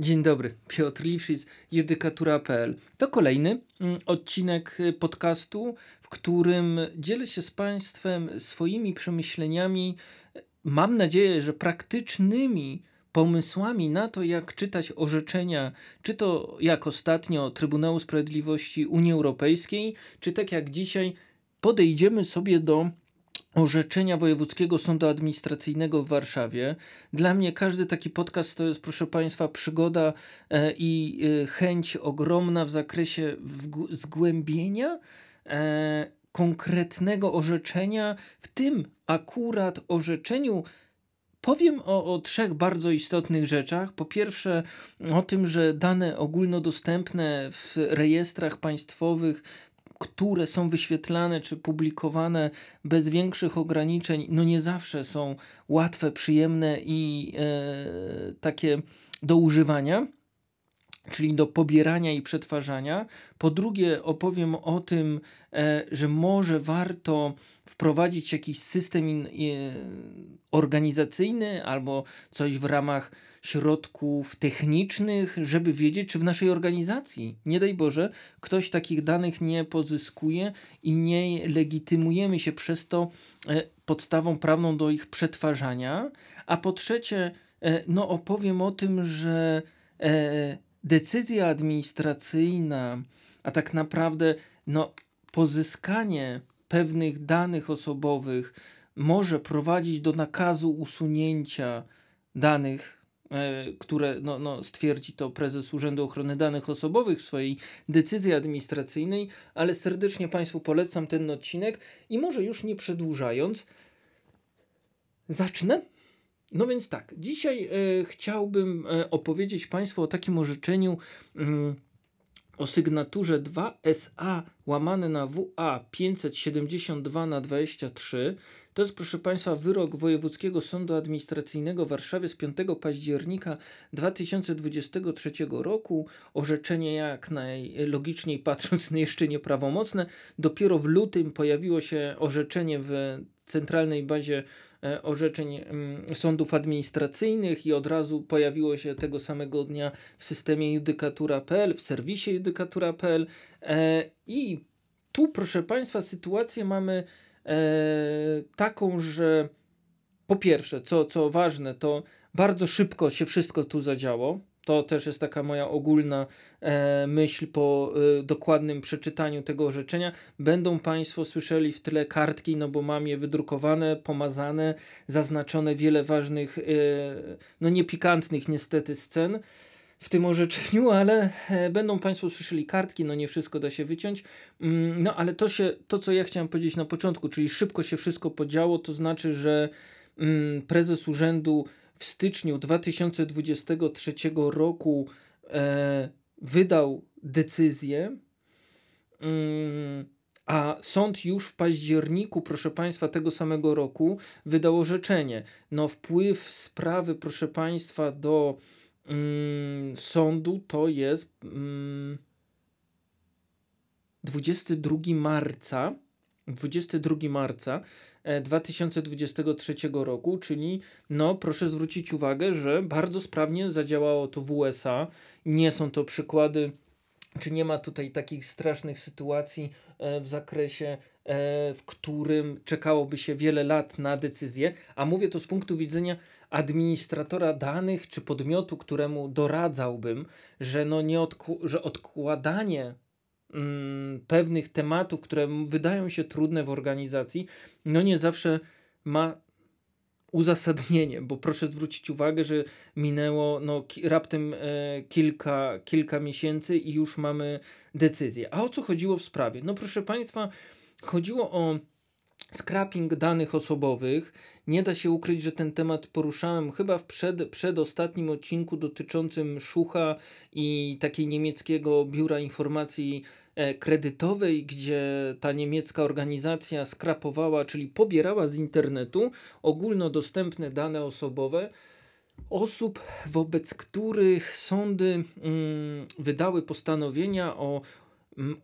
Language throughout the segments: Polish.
Dzień dobry, Piotr Liwszyc, judykatura.pl. To kolejny mm, odcinek y, podcastu, w którym dzielę się z Państwem swoimi przemyśleniami, mam nadzieję, że praktycznymi pomysłami na to, jak czytać orzeczenia, czy to jak ostatnio Trybunału Sprawiedliwości Unii Europejskiej, czy tak jak dzisiaj podejdziemy sobie do orzeczenia Wojewódzkiego Sądu Administracyjnego w Warszawie. Dla mnie każdy taki podcast to jest, proszę Państwa, przygoda e, i e, chęć ogromna w zakresie zgłębienia e, konkretnego orzeczenia, w tym akurat orzeczeniu. Powiem o, o trzech bardzo istotnych rzeczach. Po pierwsze, o tym, że dane ogólnodostępne w rejestrach państwowych które są wyświetlane czy publikowane bez większych ograniczeń, no nie zawsze są łatwe, przyjemne i e, takie do używania czyli do pobierania i przetwarzania. Po drugie, opowiem o tym, e, że może warto wprowadzić jakiś system e, organizacyjny albo coś w ramach środków technicznych, żeby wiedzieć, czy w naszej organizacji, nie daj Boże, ktoś takich danych nie pozyskuje i nie legitymujemy się przez to e, podstawą prawną do ich przetwarzania. A po trzecie, no opowiem o tym, że decyzja administracyjna, a tak naprawdę no, pozyskanie pewnych danych osobowych może prowadzić do nakazu usunięcia danych E, które no, no, stwierdzi to prezes Urzędu Ochrony Danych Osobowych w swojej decyzji administracyjnej, ale serdecznie Państwu polecam ten odcinek i może już nie przedłużając, zacznę. No więc tak, dzisiaj e, chciałbym e, opowiedzieć Państwu o takim orzeczeniu. Mm, o sygnaturze 2SA łamane na WA 572 na 23 to jest, proszę Państwa, wyrok Wojewódzkiego Sądu Administracyjnego w Warszawie z 5 października 2023 roku. Orzeczenie jak najlogiczniej patrząc jeszcze nieprawomocne. Dopiero w lutym pojawiło się orzeczenie w centralnej bazie orzeczeń mm, sądów administracyjnych i od razu pojawiło się tego samego dnia w systemie judykatura.pl, w serwisie judykatura.pl e, i tu proszę Państwa sytuację mamy e, taką, że po pierwsze, co, co ważne, to bardzo szybko się wszystko tu zadziało. To też jest taka moja ogólna e, myśl po e, dokładnym przeczytaniu tego orzeczenia. Będą Państwo słyszeli w tle kartki, no bo mam je wydrukowane, pomazane, zaznaczone wiele ważnych, e, no niepikantnych niestety scen w tym orzeczeniu, ale e, będą Państwo słyszeli kartki, no nie wszystko da się wyciąć. Mm, no ale to się, to co ja chciałem powiedzieć na początku, czyli szybko się wszystko podziało, to znaczy, że mm, prezes urzędu w styczniu 2023 roku e, wydał decyzję, mm, a sąd już w październiku, proszę Państwa, tego samego roku wydał orzeczenie. No, wpływ sprawy, proszę Państwa, do mm, sądu to jest mm, 22 marca. 22 marca 2023 e, roku, czyli no proszę zwrócić uwagę, że bardzo sprawnie zadziałało to w USA. Nie są to przykłady, czy nie ma tutaj takich strasznych sytuacji e, w zakresie, e, w którym czekałoby się wiele lat na decyzję, a mówię to z punktu widzenia administratora danych czy podmiotu, któremu doradzałbym, że, no nie odku- że odkładanie mm, pewnych tematów, które wydają się trudne w organizacji, no nie zawsze ma uzasadnienie, bo proszę zwrócić uwagę, że minęło no, raptem e, kilka, kilka miesięcy i już mamy decyzję. A o co chodziło w sprawie? No proszę Państwa, chodziło o scrapping danych osobowych. Nie da się ukryć, że ten temat poruszałem chyba w przed, przedostatnim odcinku dotyczącym Szucha i takiej niemieckiego biura informacji kredytowej, gdzie ta niemiecka organizacja skrapowała, czyli pobierała z internetu ogólnodostępne dane osobowe osób, wobec których sądy mm, wydały postanowienia o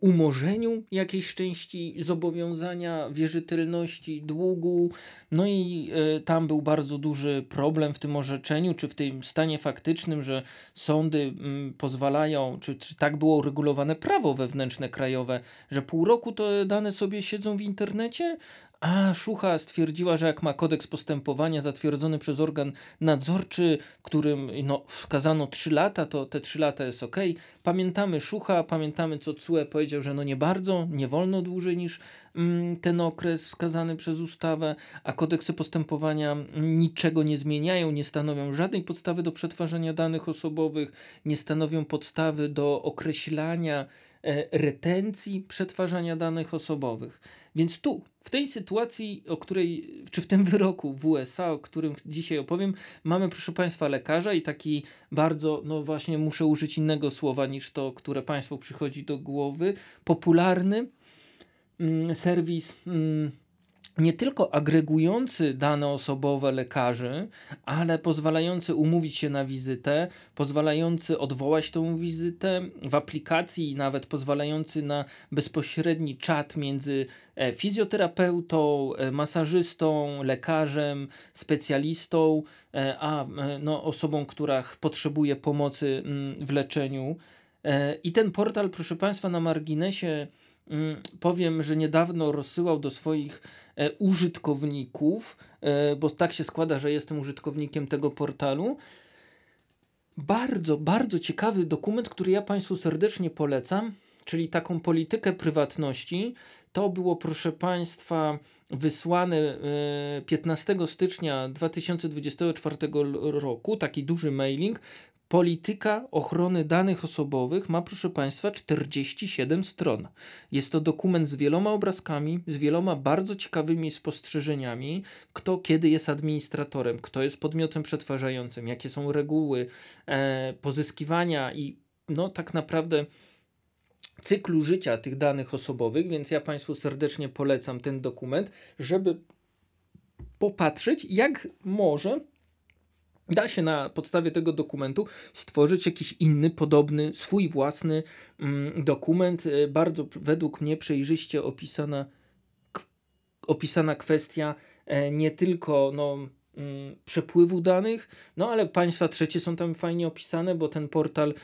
umorzeniu jakiejś części zobowiązania, wierzytelności, długu. No i y, tam był bardzo duży problem w tym orzeczeniu, czy w tym stanie faktycznym, że sądy pozwalają, czy, czy tak było uregulowane prawo wewnętrzne krajowe, że pół roku to dane sobie siedzą w internecie, a Szucha stwierdziła, że jak ma kodeks postępowania zatwierdzony przez organ nadzorczy, którym no, wskazano 3 lata, to te 3 lata jest ok. Pamiętamy Szucha, pamiętamy co CUE powiedział, że no nie bardzo, nie wolno dłużej niż mm, ten okres wskazany przez ustawę, a kodeksy postępowania niczego nie zmieniają, nie stanowią żadnej podstawy do przetwarzania danych osobowych, nie stanowią podstawy do określania e, retencji przetwarzania danych osobowych. Więc tu, w tej sytuacji, o której, czy w tym wyroku w USA, o którym dzisiaj opowiem, mamy, proszę Państwa, lekarza i taki bardzo, no właśnie, muszę użyć innego słowa niż to, które Państwu przychodzi do głowy, popularny mm, serwis. Mm, nie tylko agregujący dane osobowe lekarzy, ale pozwalający umówić się na wizytę, pozwalający odwołać tą wizytę w aplikacji, nawet pozwalający na bezpośredni czat między e, fizjoterapeutą, e, masażystą, lekarzem, specjalistą, e, a no, osobą, która potrzebuje pomocy mm, w leczeniu. I ten portal, proszę Państwa, na marginesie powiem, że niedawno rozsyłał do swoich E, użytkowników, e, bo tak się składa, że jestem użytkownikiem tego portalu. Bardzo, bardzo ciekawy dokument, który ja Państwu serdecznie polecam, czyli taką politykę prywatności. To było, proszę Państwa, wysłane 15 e, stycznia 2024 roku, taki duży mailing Polityka ochrony danych osobowych ma, proszę Państwa, 47 stron. Jest to dokument z wieloma obrazkami, z wieloma bardzo ciekawymi spostrzeżeniami, kto kiedy jest administratorem, kto jest podmiotem przetwarzającym, jakie są reguły e, pozyskiwania i no tak naprawdę cyklu życia tych danych osobowych, więc ja Państwu serdecznie polecam ten dokument, żeby popatrzeć, jak może da się na podstawie tego dokumentu stworzyć jakiś inny, podobny, swój własny mm, dokument. E, bardzo według mnie przejrzyście opisana, opisana kwestia e, nie tylko no, mm, przepływu danych, no ale państwa trzecie są tam fajnie opisane, bo ten portal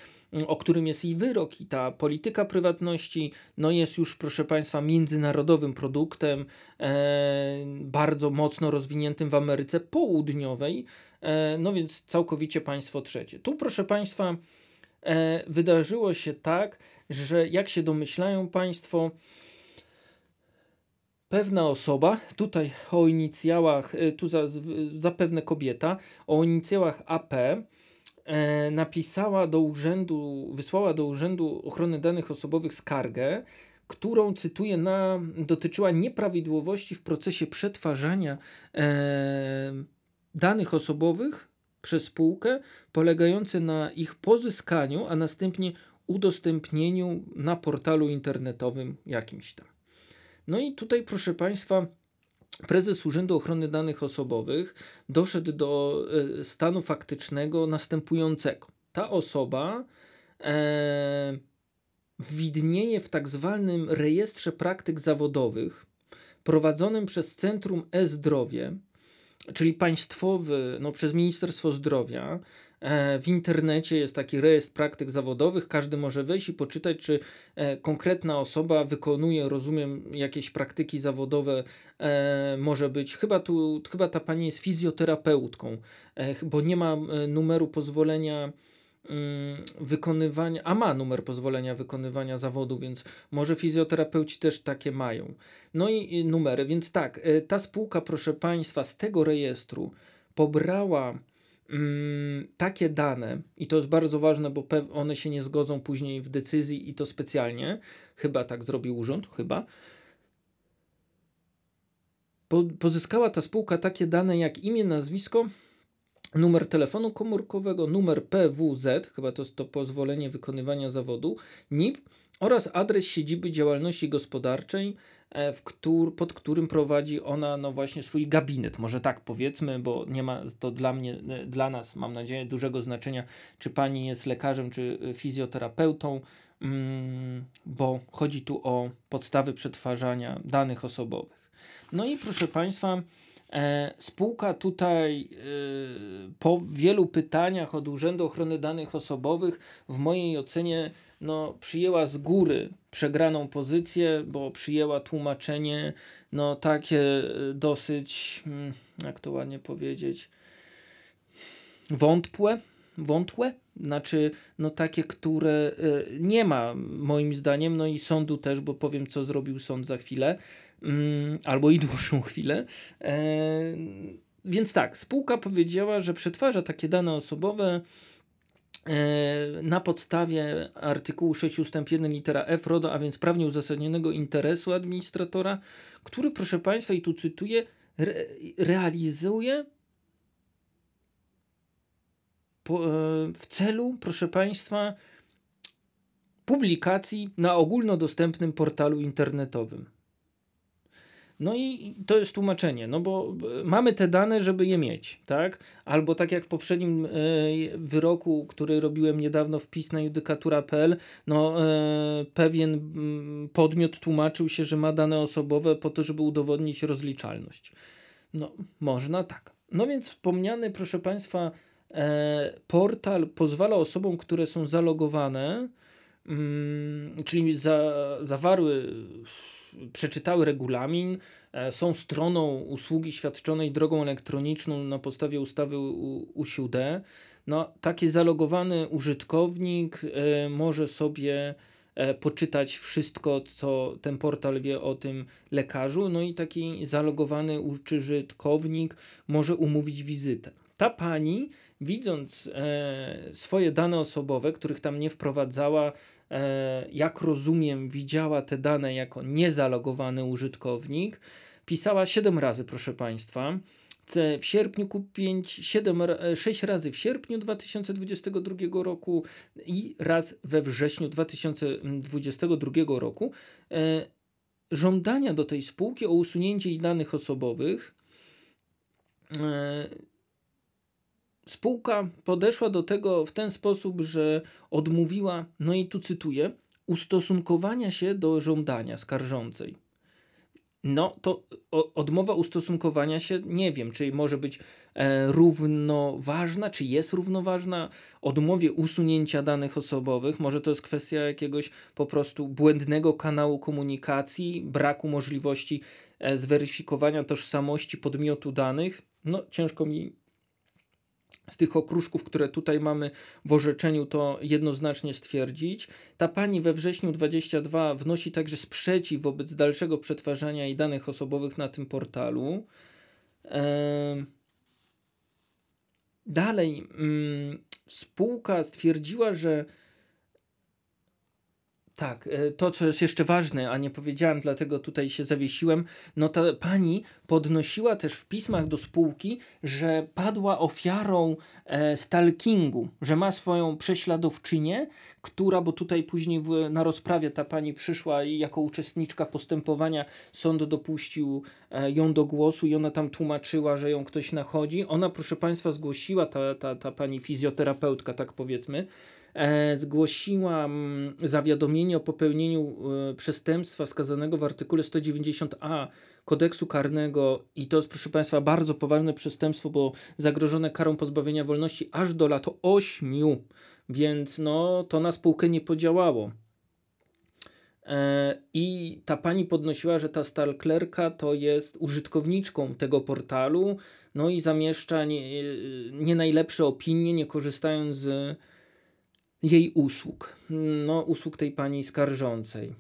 o którym jest i wyrok, i ta polityka prywatności, no jest już, proszę Państwa, międzynarodowym produktem, e, bardzo mocno rozwiniętym w Ameryce Południowej, E, no więc całkowicie państwo trzecie. Tu, proszę Państwa, e, wydarzyło się tak, że jak się domyślają Państwo, pewna osoba, tutaj o inicjałach, e, tu za, zapewne kobieta, o inicjałach AP, napisała do urzędu, wysłała do Urzędu Ochrony Danych Osobowych skargę, którą, cytuję, na, dotyczyła nieprawidłowości w procesie przetwarzania e, danych osobowych przez spółkę, polegające na ich pozyskaniu, a następnie udostępnieniu na portalu internetowym jakimś tam. No i tutaj, proszę Państwa, prezes Urzędu Ochrony Danych Osobowych doszedł do e, stanu faktycznego następującego. Ta osoba e, widnieje w tak zwanym rejestrze praktyk zawodowych prowadzonym przez Centrum E-Zdrowie, czyli państwowy, no przez Ministerstwo Zdrowia. E, w internecie jest taki rejestr praktyk zawodowych, każdy może wejść i poczytać, czy e, konkretna osoba wykonuje, rozumiem, jakieś praktyki zawodowe, e, może być, chyba, tu, chyba ta pani jest fizjoterapeutką, bo nie ma numeru pozwolenia Mm, wykonywania, a ma numer pozwolenia wykonywania zawodu, więc może fizjoterapeuci też takie mają. No i numery, więc tak, ta spółka, proszę Państwa, z tego rejestru pobrała takie dane, i to jest bardzo ważne, bo one się nie zgodzą później w decyzji i to specjalnie, chyba tak zrobił urząd, chyba. Po, pozyskała ta spółka takie dane jak imię, nazwisko, numer telefonu komórkowego, numer PWZ, chyba to jest to pozwolenie wykonywania zawodu, NIP oraz adres siedziby działalności gospodarczej, e, któr, pod którym prowadzi ona no właśnie swój gabinet, może tak powiedzmy, bo nie ma to dla mnie, e, dla nas, mam nadzieję, dużego znaczenia, czy pani jest lekarzem, czy fizjoterapeutą. mm, bo chodzi tu o podstawy przetwarzania danych osobowych. No i proszę Państwa, e, spółka tutaj e, po wielu pytaniach od Urzędu Ochrony Danych Osobowych w mojej ocenie no, przyjęła z góry przegraną pozycję, bo przyjęła tłumaczenie no, takie e, dosyć, mm, jak to ładnie powiedzieć, wątłe, wątłe, znaczy no takie, które y, nie ma moim zdaniem, no i sądu też, bo powiem co zrobił sąd za chwilę, mm, albo i dłuższą chwilę. E, więc tak, spółka powiedziała, że przetwarza takie dane osobowe e, na podstawie artykułu 6 ust. 1 litera F RODO, a więc prawnie uzasadnionego interesu administratora, który proszę Państwa, i tu cytuję, re realizuje w celu, proszę Państwa, publikacji na ogólnodostępnym portalu internetowym. No i to jest tłumaczenie, no bo mamy te dane, żeby je mieć, tak? Albo tak jak w poprzednim e, wyroku, który robiłem niedawno wpis na judykatura.pl, no e, pewien mm, podmiot tłumaczył się, że ma dane osobowe po to, żeby udowodnić rozliczalność. No, można tak. No więc wspomniany, proszę Państwa, E, portal pozwala osobom, które są zalogowane, mm, czyli za, zawarły, przeczytały regulamin, e, są stroną usługi świadczonej drogą elektroniczną na podstawie ustawy USIUD. No, taki zalogowany użytkownik e, może sobie poczytać wszystko, co ten portal wie o tym lekarzu, no i taki zalogowany użytkownik może umówić wizytę. Ta pani widząc e, swoje dane osobowe, których tam nie wprowadzała, e, jak rozumiem, widziała te dane jako niezalogowany użytkownik, pisała 7 razy, proszę Państwa. W sierpniu kupić 7, 6 razy w sierpniu 2022 roku i raz we wrześniu 2022 roku. E, żądania do tej spółki o usunięcie jej danych osobowych e, Spółka podeszła do tego w ten sposób, że odmówiła, no i tu cytuję, ustosunkowania się do żądania skarżącej. No to odmowa ustosunkowania się, nie wiem, czy może być e, równoważna, czy jest równoważna odmowie usunięcia danych osobowych. Może to jest kwestia jakiegoś po prostu błędnego kanału komunikacji, braku możliwości e, zweryfikowania tożsamości podmiotu danych. No, ciężko mi z tych okruszków, które tutaj mamy w orzeczeniu, to jednoznacznie stwierdzić. Ta pani we wrześniu 22 wnosi także sprzeciw wobec dalszego przetwarzania jej danych osobowych na tym portalu. Dalej, mm, spółka stwierdziła, że tak, e, to co jest jeszcze ważne, a nie powiedziałem, dlatego tutaj się zawiesiłem, no ta pani podnosiła też w pismach do spółki, że padła ofiarą e, stalkingu, że ma swoją prześladowczynię, która, bo tutaj później w, na rozprawie ta pani przyszła i jako uczestniczka postępowania sąd dopuścił e, ją do głosu i ona tam tłumaczyła, że ją ktoś nachodzi. Ona, proszę Państwa, zgłosiła, ta, ta, ta pani fizjoterapeutka, tak powiedzmy, zgłosiła mm, zawiadomienie o popełnieniu e, przestępstwa wskazanego w artykule 190a kodeksu karnego i to jest proszę Państwa bardzo poważne przestępstwo, bo zagrożone karą pozbawienia wolności aż do lat 8, więc no to na spółkę nie podziałało. E, I ta pani podnosiła, że ta stalklerka to jest użytkowniczką tego portalu, no i zamieszcza nie, nie najlepsze opinie, nie korzystając z jej usług, no usług tej pani skarżącej.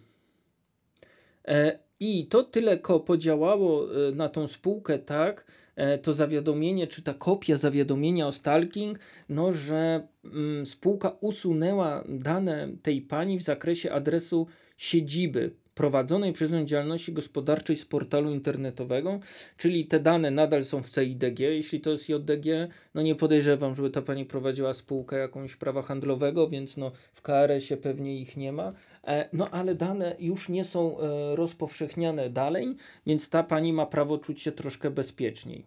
E, I to tyle podziałało e, na tą spółkę tak, e, to zawiadomienie, czy ta kopia zawiadomienia o stalking, no że mm, spółka usunęła dane tej pani w zakresie adresu siedziby prowadzonej przez nią działalności gospodarczej z portalu internetowego, czyli te dane nadal są w CIDG. Jeśli to jest JDG, no nie podejrzewam, żeby ta pani prowadziła spółkę jakąś prawa handlowego, więc no w KRS-ie pewnie ich nie ma. E, no ale dane już nie są e, rozpowszechniane dalej, więc ta pani ma prawo czuć się troszkę bezpieczniej.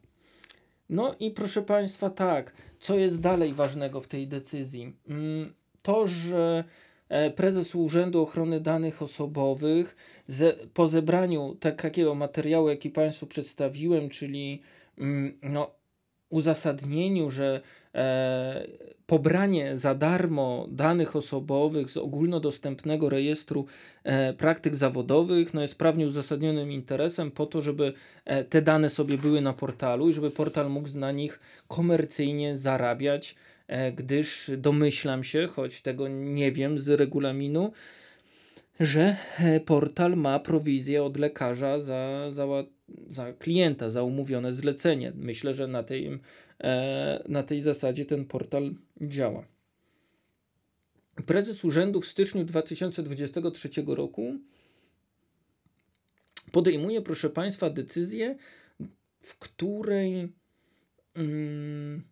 No i proszę Państwa, tak, co jest dalej ważnego w tej decyzji? Mm, to, że prezes Urzędu Ochrony Danych Osobowych ze, po zebraniu takiego materiału, jaki Państwu przedstawiłem, czyli mm, no, uzasadnieniu, że e, pobranie za darmo danych osobowych z ogólnodostępnego rejestru e, praktyk zawodowych no jest prawnie uzasadnionym interesem po to, żeby e, te dane sobie były na portalu i żeby portal mógł na nich komercyjnie zarabiać, e, gdyż domyślam się, choć tego nie wiem z regulaminu, że e, portal ma prowizję od lekarza za, za, za klienta, za umówione zlecenie. Myślę, że na tej, e, na tej zasadzie ten portal działa. Prezes urzędu w styczniu 2023 roku podejmuje, proszę Państwa, decyzję, w której mm,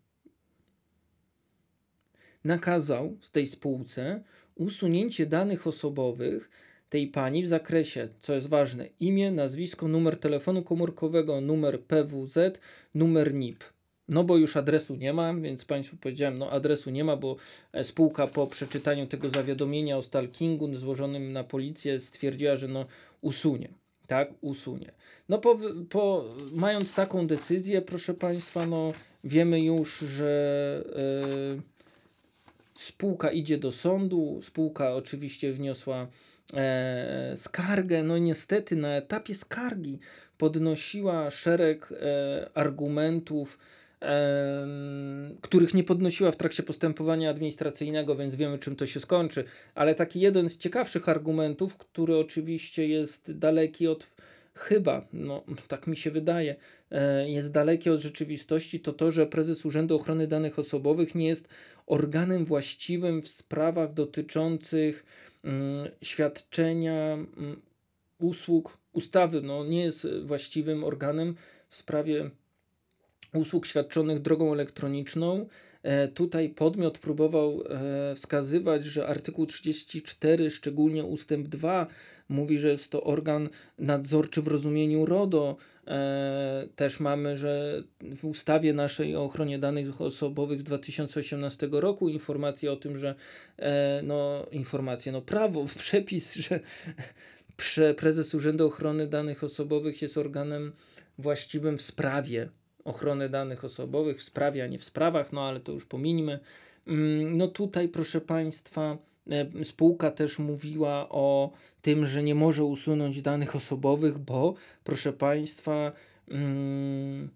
nakazał z tej spółce usunięcie danych osobowych tej pani w zakresie, co jest ważne, imię, nazwisko, numer telefonu komórkowego, numer PWZ, numer NIP. No bo już adresu nie ma, więc Państwu powiedziałem, no adresu nie ma, bo e, spółka po przeczytaniu tego zawiadomienia o stalkingu złożonym na policję stwierdziła, że no usunie. Tak, usunie. No po, po mając taką decyzję, proszę Państwa, no wiemy już, że yy, spółka idzie do sądu, spółka oczywiście wniosła e, skargę. No niestety na etapie skargi podnosiła szereg e, argumentów, e, których nie podnosiła w trakcie postępowania administracyjnego, więc wiemy czym to się skończy. Ale taki jeden z ciekawszych argumentów, który oczywiście jest daleki od chyba, no tak mi się wydaje, e, jest dalekie od rzeczywistości, to to, że prezes Urzędu Ochrony Danych Osobowych nie jest organem właściwym w sprawach dotyczących mm, świadczenia mm, usług ustawy. No, nie jest właściwym organem w sprawie usług świadczonych drogą elektroniczną. E, tutaj podmiot próbował e, wskazywać, że artykuł 34, szczególnie ustęp 2, mówi, że jest to organ nadzorczy w rozumieniu RODO. E, też mamy, że w ustawie naszej o ochronie danych osobowych z 2018 roku informacje o tym, że no, informacje, no prawo, przepis, że prezes Urzędu Ochrony Danych Osobowych jest organem właściwym w sprawie ochrony danych osobowych w sprawie, a nie w sprawach, no ale to już pominimy. Mm, no tutaj, proszę Państwa, e, spółka też mówiła o tym, że nie może usunąć danych osobowych, bo, proszę Państwa, mm,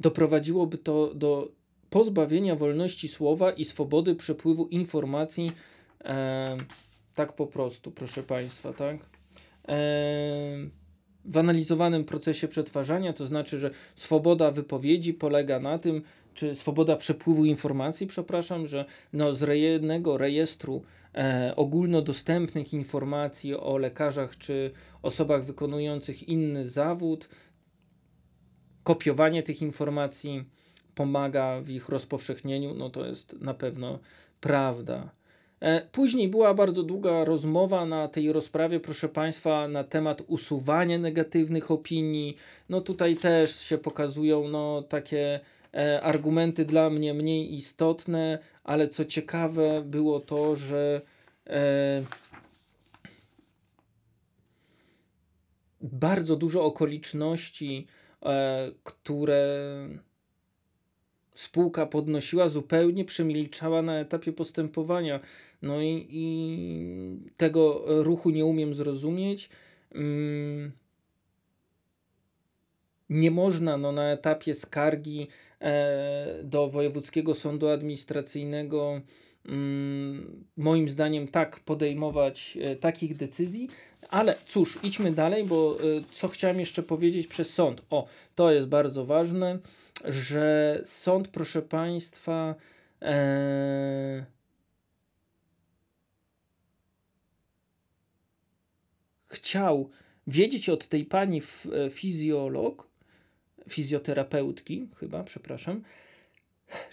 doprowadziłoby to do pozbawienia wolności słowa i swobody przepływu informacji. E, tak po prostu, proszę Państwa, tak? E, w analizowanym procesie przetwarzania, to znaczy, że swoboda wypowiedzi polega na tym, czy swoboda przepływu informacji, przepraszam, że no z jednego rejestru e, ogólnodostępnych informacji o lekarzach czy osobach wykonujących inny zawód, kopiowanie tych informacji pomaga w ich rozpowszechnieniu, no to jest na pewno prawda. E, później była bardzo długa rozmowa na tej rozprawie, proszę Państwa, na temat usuwania negatywnych opinii. No tutaj też się pokazują no, takie e, argumenty dla mnie mniej istotne, ale co ciekawe było to, że e, bardzo dużo okoliczności, e, które spółka podnosiła, zupełnie przemilczała na etapie postępowania. No i, i tego ruchu nie umiem zrozumieć. Mm. Nie można no, na etapie skargi e, do Wojewódzkiego Sądu Administracyjnego, mm, moim zdaniem, tak podejmować e, takich decyzji. Ale cóż, idźmy dalej, bo e, co chciałem jeszcze powiedzieć przez sąd. O, to jest bardzo ważne że sąd, proszę Państwa, e, chciał wiedzieć od tej pani e, fizjolog, fizjoterapeutki, chyba, przepraszam,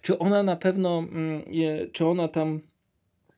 czy ona na pewno, mm, czy ona tam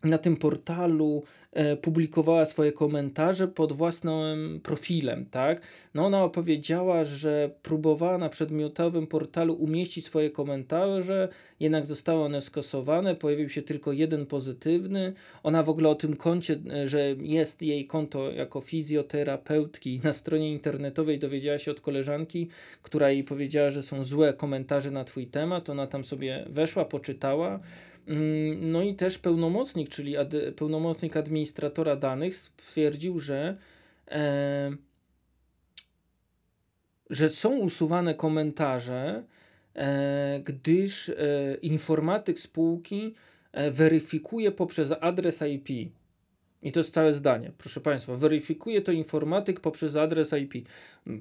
na tym portalu e, publikowała swoje komentarze pod własnym profilem, tak? No ona opowiedziała, że próbowała na przedmiotowym portalu umieścić swoje komentarze, jednak zostały one skasowane, pojawił się tylko jeden pozytywny. Ona w ogóle o tym koncie, e, że jest jej konto jako fizjoterapeutki na stronie internetowej dowiedziała się od koleżanki, która jej powiedziała, że są złe komentarze na twój temat. Ona tam sobie weszła, poczytała no i też pełnomocnik, czyli ad, pełnomocnik administratora danych stwierdził, że, e, że są usuwane komentarze, e, gdyż e, informatyk spółki e, weryfikuje poprzez adres IP. I to jest całe zdanie, proszę Państwa. Weryfikuje to informatyk poprzez adres IP.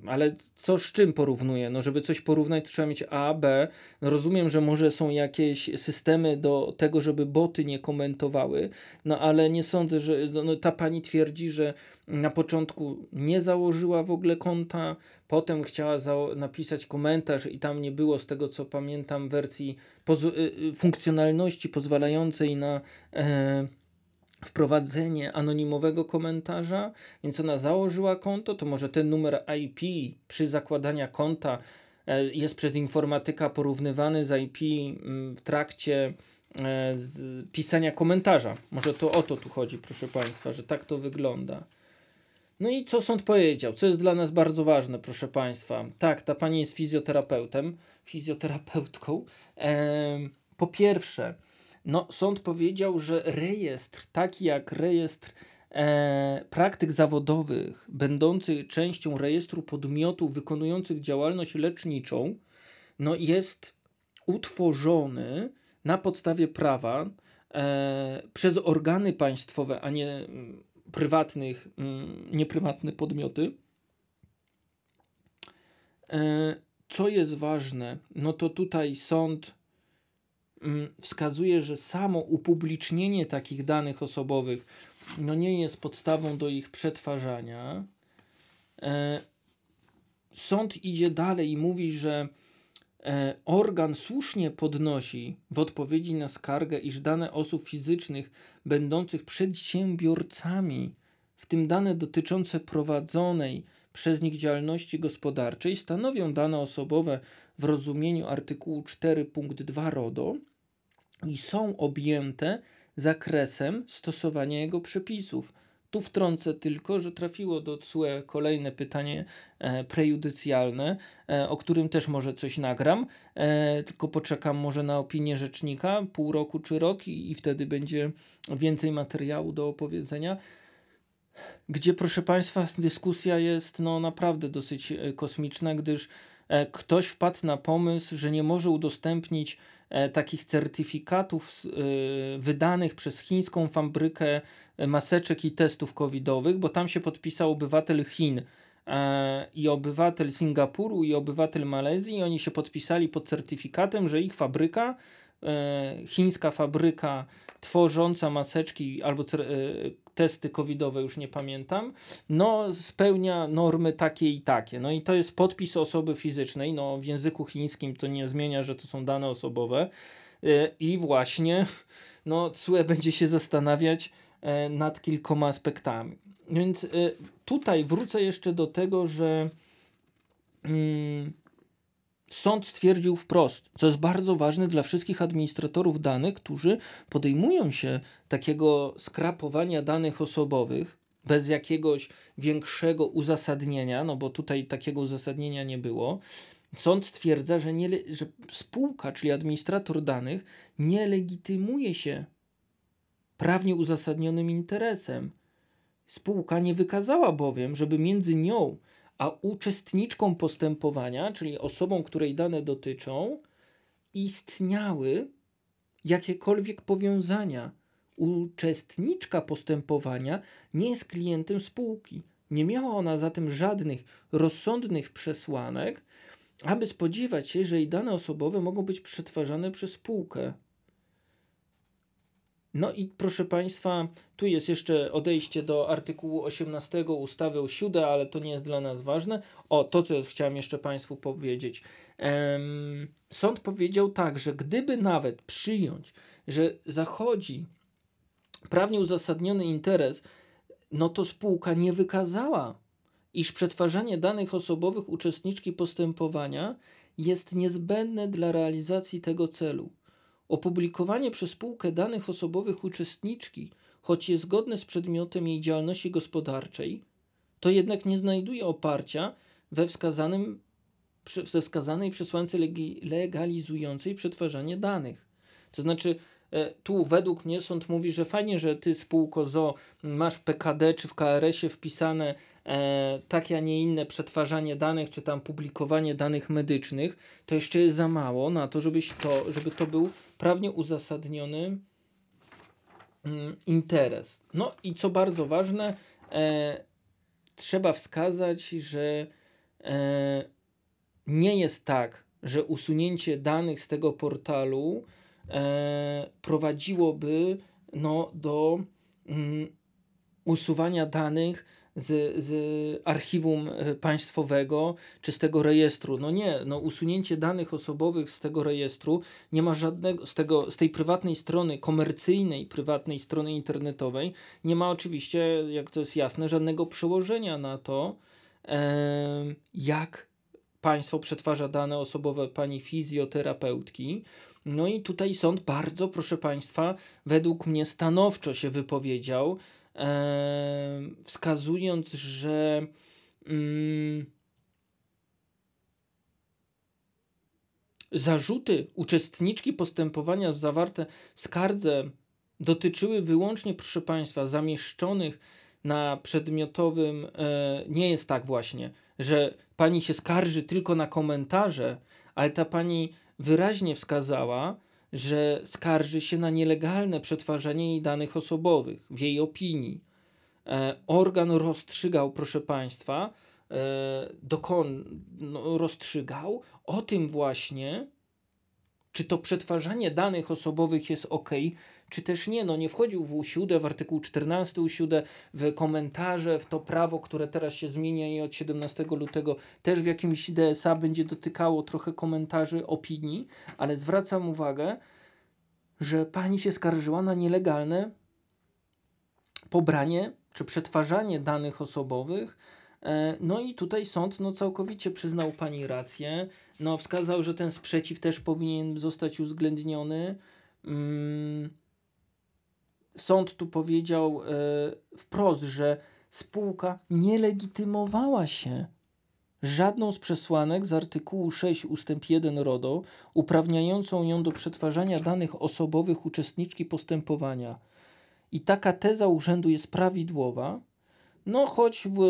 Ale co z czym porównuje? No, żeby coś porównać, to trzeba mieć A, B. No, rozumiem, że może są jakieś systemy do tego, żeby boty nie komentowały, no ale nie sądzę, że no, no ta pani twierdzi, że na początku nie założyła w ogóle konta, potem chciała napisać komentarz i tam nie było, z tego co pamiętam, wersji poz y, y, funkcjonalności pozwalającej na. E, wprowadzenie anonimowego komentarza, więc ona założyła konto, to może ten numer IP przy zakładaniu konta e, jest przez informatyka porównywany z IP mm, w trakcie e, pisania komentarza. Może to o to tu chodzi, proszę Państwa, że tak to wygląda. No i co sąd powiedział? Co jest dla nas bardzo ważne, proszę Państwa? Tak, ta pani jest fizjoterapeutem, fizjoterapeutką. Po pierwsze, no, sąd powiedział, że rejestr, taki jak rejestr e, praktyk zawodowych, będący częścią rejestru podmiotów wykonujących działalność leczniczą, no, jest utworzony na podstawie prawa e, przez organy państwowe, a nie mm, prywatnych, mm, nieprywatne podmioty. E, co jest ważne, no to tutaj sąd wskazuje, że samo upublicznienie takich danych osobowych no nie jest podstawą do ich przetwarzania. E, sąd idzie dalej i mówi, że e, organ słusznie podnosi w odpowiedzi na skargę, iż dane osób fizycznych będących przedsiębiorcami, w tym dane dotyczące prowadzonej przez nich działalności gospodarczej, stanowią dane osobowe w rozumieniu artykułu 4 punkt 2 RODO i są objęte zakresem stosowania jego przepisów. Tu wtrącę tylko, że trafiło do CUE kolejne pytanie e, prejudycjalne, e, o którym też może coś nagram, e, tylko poczekam może na opinię rzecznika, pół roku czy rok i, i wtedy będzie więcej materiału do opowiedzenia gdzie proszę Państwa dyskusja jest no naprawdę dosyć kosmiczna, gdyż ktoś wpadł na pomysł, że nie może udostępnić takich certyfikatów e, wydanych przez chińską fabrykę e, maseczek i testów covidowych, bo tam się podpisał obywatel Chin i obywatel Singapuru i obywatel Malezji i oni się podpisali pod certyfikatem, że ich fabryka, chińska fabryka tworząca maseczki albo testy covidowe, już nie pamiętam, no spełnia normy takie i takie. No i to jest podpis osoby fizycznej, no w języku chińskim to nie zmienia, że to są dane osobowe y, i właśnie no CUE będzie się zastanawiać e, nad kilkoma aspektami. Więc tutaj wrócę jeszcze do tego, że mm, Sąd stwierdził wprost, co jest bardzo ważne dla wszystkich administratorów danych, którzy podejmują się takiego skrapowania danych osobowych bez jakiegoś większego uzasadnienia, no bo tutaj takiego uzasadnienia nie było. Sąd stwierdza, że, nie, że spółka, czyli administrator danych, nie legitymuje się prawnie uzasadnionym interesem. Spółka nie wykazała bowiem, żeby między nią a uczestniczką postępowania, czyli osobą, której dane dotyczą, istniały jakiekolwiek powiązania. Uczestniczka postępowania nie jest klientem spółki. Nie miała ona zatem żadnych rozsądnych przesłanek, aby spodziewać się, że jej dane osobowe mogą być przetwarzane przez spółkę. No i proszę Państwa, tu jest jeszcze odejście do artykułu 18 ustawy o siódę, ale to nie jest dla nas ważne. O, to co chciałem jeszcze Państwu powiedzieć. Sąd powiedział tak, że gdyby nawet przyjąć, że zachodzi prawnie uzasadniony interes, no to spółka nie wykazała, iż przetwarzanie danych osobowych uczestniczki postępowania jest niezbędne dla realizacji tego celu. Opublikowanie przez spółkę danych osobowych uczestniczki, choć jest zgodne z przedmiotem jej działalności gospodarczej, to jednak nie znajduje oparcia we wskazanym we wskazanej przesłance legalizującej przetwarzanie danych. To znaczy, e, tu według mnie sąd mówi, że fajnie, że ty spółko ZO masz w PKD czy w KRS-ie wpisane e, takie, a nie inne przetwarzanie danych, czy tam publikowanie danych medycznych, to jeszcze jest za mało na to, żebyś to, żeby to był prawnie uzasadniony mm, interes. No i co bardzo ważne, e, trzeba wskazać, że e, nie jest tak, że usunięcie danych z tego portalu e, prowadziłoby no, do mm, usuwania danych z, z archiwum e, państwowego czy z tego rejestru. No nie, no usunięcie danych osobowych z tego rejestru nie ma żadnego, z, tego, z tej prywatnej strony, komercyjnej prywatnej strony internetowej, nie ma oczywiście, jak to jest jasne, żadnego przełożenia na to, e, jak państwo przetwarza dane osobowe pani fizjoterapeutki. No i tutaj sąd bardzo, proszę państwa, według mnie stanowczo się wypowiedział, wskazując, że mm, zarzuty uczestniczki postępowania zawarte w skardze dotyczyły wyłącznie, proszę państwa, zamieszczonych na przedmiotowym, e, nie jest tak właśnie, że pani się skarży tylko na komentarze, ale ta pani wyraźnie wskazała, że skarży się na nielegalne przetwarzanie jej danych osobowych, w jej opinii. E, organ rozstrzygał, proszę Państwa, e, dokon, no, rozstrzygał o tym właśnie, czy to przetwarzanie danych osobowych jest ok, czy też nie. No nie wchodził w U7, w artykuł 14 U7, w komentarze, w to prawo, które teraz się zmienia i od 17 lutego też w jakimś DSA będzie dotykało trochę komentarzy, opinii, ale zwracam uwagę, że pani się skarżyła na nielegalne pobranie czy przetwarzanie danych osobowych. E, no i tutaj sąd no, całkowicie przyznał pani rację. No, wskazał, że ten sprzeciw też powinien zostać uwzględniony. Mm, sąd tu powiedział e, wprost, że spółka nie legitymowała się żadną z przesłanek z artykułu 6 ust. 1 RODO uprawniającą ją do przetwarzania danych osobowych uczestniczki postępowania. I taka teza urzędu jest prawidłowa, no choć w,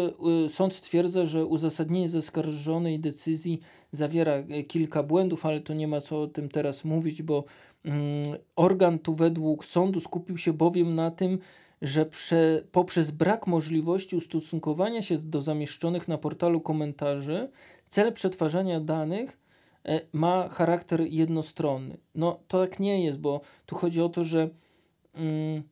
y, sąd stwierdza, że uzasadnienie zaskarżonej decyzji zawiera e, kilka błędów, ale to nie ma co o tym teraz mówić, bo mm, organ tu według sądu skupił się bowiem na tym, że prze, poprzez brak możliwości ustosunkowania się do zamieszczonych na portalu komentarzy, cel przetwarzania danych e, ma charakter jednostronny. No to tak nie jest, bo tu chodzi o to, że mm,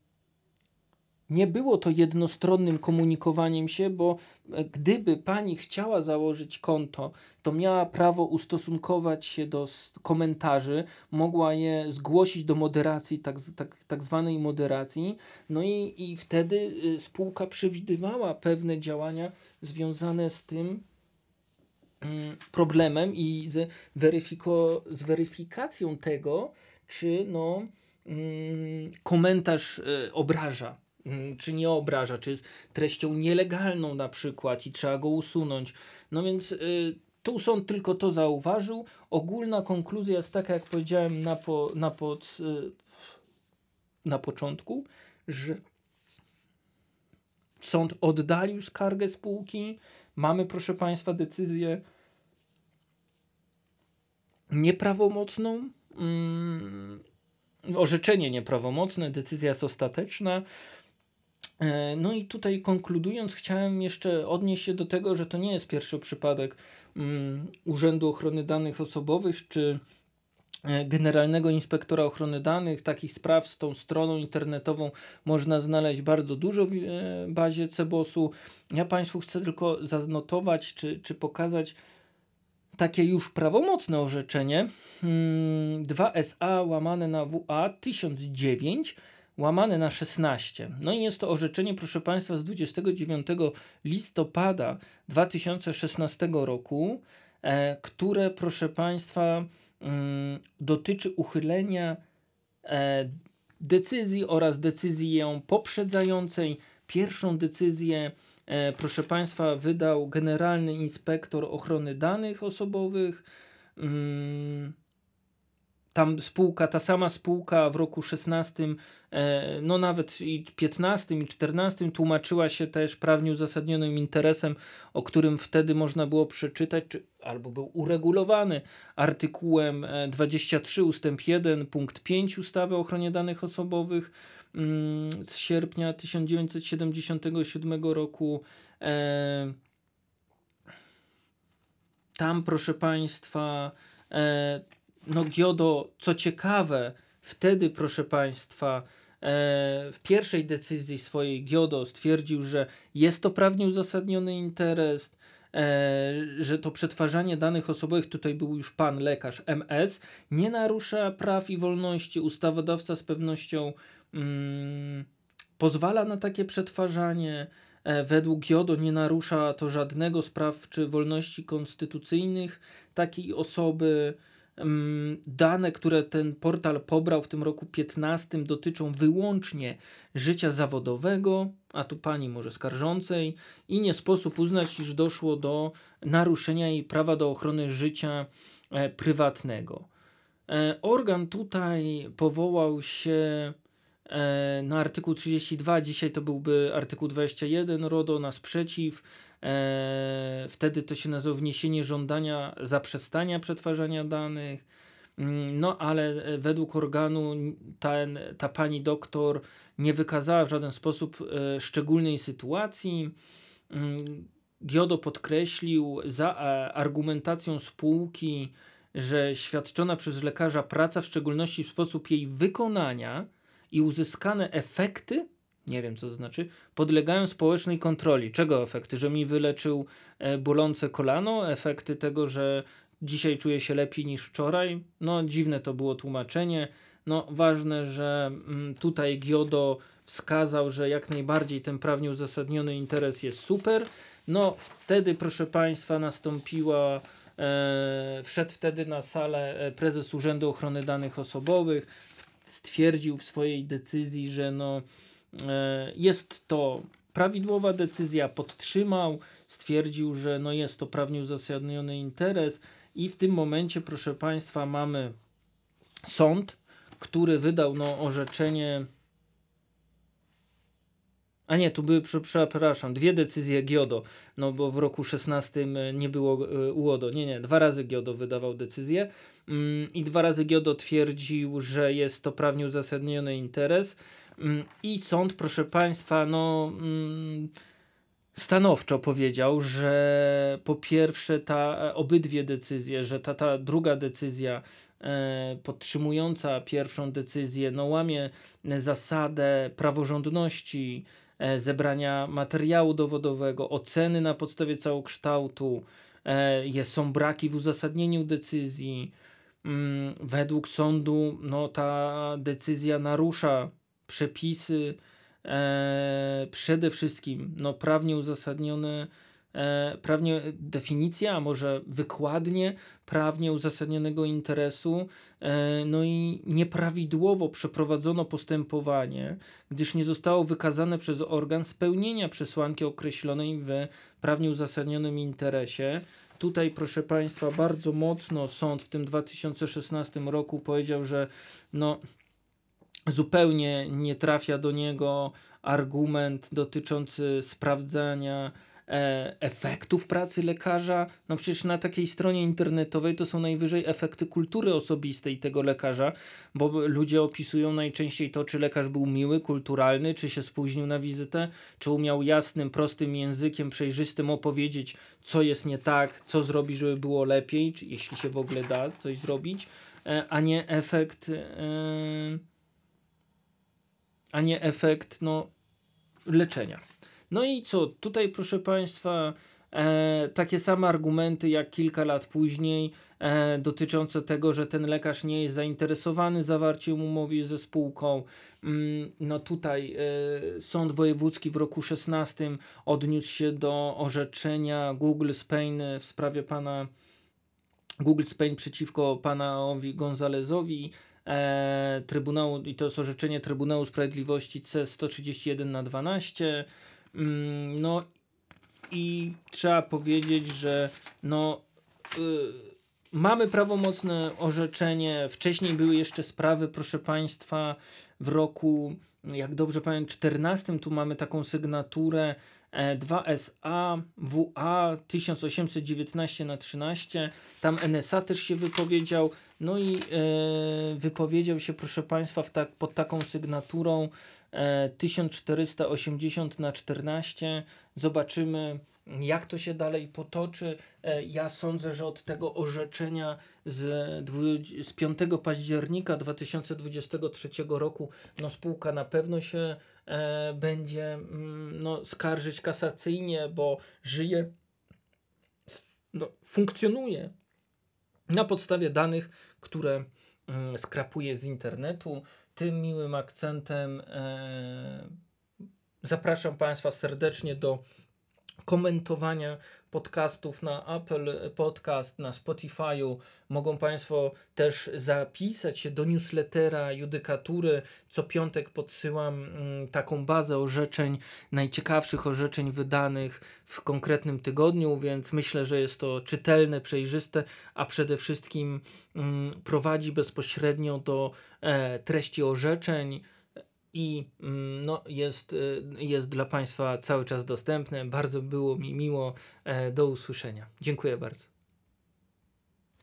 nie było to jednostronnym komunikowaniem się, bo e, gdyby pani chciała założyć konto, to miała prawo ustosunkować się do komentarzy, mogła je zgłosić do moderacji, tak, tak, tak zwanej moderacji, no i, i wtedy y, spółka przewidywała pewne działania związane z tym mm, problemem i z, weryfiko, z weryfikacją tego, czy no, mm, komentarz y, obraża czy nie obraża, czy jest treścią nielegalną na przykład i trzeba go usunąć. No więc y, tu sąd tylko to zauważył. Ogólna konkluzja jest taka, jak powiedziałem na, po, na, pod, y, na początku, że sąd oddalił skargę spółki. Mamy, proszę Państwa, decyzję nieprawomocną. Mm, orzeczenie nieprawomocne, decyzja jest ostateczna. E, no i tutaj konkludując, chciałem jeszcze odnieść się do tego, że to nie jest pierwszy przypadek um, Urzędu Ochrony Danych Osobowych czy e, Generalnego Inspektora Ochrony Danych. Takich spraw z tą stroną internetową można znaleźć bardzo dużo w e, bazie CEBOS-u. Ja Państwu chcę tylko zanotować czy, czy pokazać takie już prawomocne orzeczenie 2SA hmm, łamane na WA 1009 łamane na 16. No i jest to orzeczenie, proszę Państwa, z 29 listopada 2016 roku, e, które, proszę Państwa, mm, dotyczy uchylenia e, decyzji oraz decyzji ją poprzedzającej. Pierwszą decyzję, e, proszę Państwa, wydał Generalny Inspektor Ochrony Danych Osobowych. Tam spółka, ta sama spółka w roku 16, e, no nawet i 15 i 14 tłumaczyła się też prawnie uzasadnionym interesem, o którym wtedy można było przeczytać, czy, albo był uregulowany artykułem 23 e, ustęp 1 punkt 5 ustawy o ochronie danych osobowych mm, z sierpnia 1977 roku. E, tam, proszę Państwa, no Giodo, co ciekawe, wtedy, proszę Państwa, e, w pierwszej decyzji swojej Giodo stwierdził, że jest to prawnie uzasadniony interes, e, że to przetwarzanie danych osobowych, tutaj był już pan lekarz MS, nie narusza praw i wolności. Ustawodawca z pewnością mm, pozwala na takie przetwarzanie. E, według Giodo nie narusza to żadnego z praw czy wolności konstytucyjnych takiej osoby. Dane, które ten portal pobrał w tym roku 15 dotyczą wyłącznie życia zawodowego, a tu pani może skarżącej, i nie sposób uznać, iż doszło do naruszenia jej prawa do ochrony życia e, prywatnego. E, organ tutaj powołał się na artykuł 32, dzisiaj to byłby artykuł 21 RODO na sprzeciw. E, wtedy to się nazywa wniesienie żądania zaprzestania przetwarzania danych. Mm, no, ale e, według organu ten, ta pani doktor nie wykazała w żaden sposób szczególnej sytuacji. Mm, Giodo podkreślił za argumentacją spółki, że świadczona przez lekarza praca, w szczególności sposób jej wykonania i uzyskane efekty nie wiem co to znaczy, podlegają społecznej kontroli. Czego efekty? Że mi wyleczył e, bolące kolano, efekty tego, że dzisiaj czuję się lepiej niż wczoraj. No dziwne to było tłumaczenie. No ważne, że mm, tutaj Giodo wskazał, że jak najbardziej ten prawnie uzasadniony interes jest super. No wtedy proszę Państwa nastąpiła e, wszedł wtedy na salę e, prezes Urzędu Ochrony Danych Osobowych, stwierdził w swojej decyzji, że no E, jest to prawidłowa decyzja, podtrzymał, stwierdził, że no jest to prawnie uzasadniony interes i w tym momencie, proszę Państwa, mamy sąd, który wydał no, orzeczenie. A nie, tu były, przepraszam, dwie decyzje Giodo, no bo w roku 16 nie było e, UODO. Nie, nie, dwa razy Giodo wydawał decyzję i dwa razy Giodo twierdził, że jest to prawnie uzasadniony interes. Mm, I sąd, proszę Państwa, no mm, stanowczo powiedział, że po pierwsze ta obydwie decyzje, że ta, ta druga decyzja e, podtrzymująca pierwszą decyzję no łamie zasadę praworządności, e, zebrania materiału dowodowego, oceny na podstawie całokształtu, e, są braki w uzasadnieniu decyzji. Mm, według sądu no, ta decyzja narusza przepisy, e, przede wszystkim no, prawnie uzasadnione, e, prawnie definicja, a może wykładnie prawnie uzasadnionego interesu, e, no i nieprawidłowo przeprowadzono postępowanie, gdyż nie zostało wykazane przez organ spełnienia przesłanki określonej w prawnie uzasadnionym interesie. Tutaj, proszę Państwa, bardzo mocno sąd w tym 2016 roku powiedział, że no, zupełnie nie trafia do niego argument dotyczący sprawdzania efektów pracy lekarza. No przecież na takiej stronie internetowej to są najwyżej efekty kultury osobistej tego lekarza, bo ludzie opisują najczęściej to, czy lekarz był miły, kulturalny, czy się spóźnił na wizytę, czy umiał jasnym, prostym językiem przejrzystym opowiedzieć, co jest nie tak, co zrobić, żeby było lepiej, czy jeśli się w ogóle da coś zrobić, e, a nie efekt. Yy a nie efekt no, leczenia. No i co? Tutaj, proszę Państwa, e, takie same argumenty jak kilka lat później e, dotyczące tego, że ten lekarz nie jest zainteresowany zawarciem umowy ze spółką. Mm, no tutaj e, Sąd Wojewódzki w roku 16 odniósł się do orzeczenia Google Spain w sprawie pana Google Spain przeciwko panowi Gonzalezowi e, Trybunału, i to jest orzeczenie Trybunału Sprawiedliwości C131 na 12. Mm, no i trzeba powiedzieć, że no, y, mamy prawomocne orzeczenie. Wcześniej były jeszcze sprawy, proszę Państwa, w roku, jak dobrze pamiętam, 14 tu mamy taką sygnaturę 2SA WA 1819 na 13. Tam NSA też się wypowiedział. No i e, wypowiedział się, proszę Państwa, tak, pod taką sygnaturą 1480 na 14. Zobaczymy, jak to się dalej potoczy. E, ja sądzę, że od tego orzeczenia z, z 5 października 2023 roku no, spółka na pewno się e, będzie mm, no, skarżyć kasacyjnie, bo żyje, no, funkcjonuje na podstawie danych, które mm, skrapuje z internetu. Tym miłym akcentem e, zapraszam Państwa serdecznie do komentowania podcastów na Apple Podcast, na Spotify'u. Mogą Państwo też zapisać się do newslettera Judykatury. Co piątek podsyłam mm, taką bazę orzeczeń, najciekawszych orzeczeń wydanych w konkretnym tygodniu, więc myślę, że jest to czytelne, przejrzyste, a przede wszystkim mm, prowadzi bezpośrednio do e, treści orzeczeń i mm, no, jest, y, jest dla Państwa cały czas dostępne. Bardzo było mi miło. E, do usłyszenia. Dziękuję bardzo.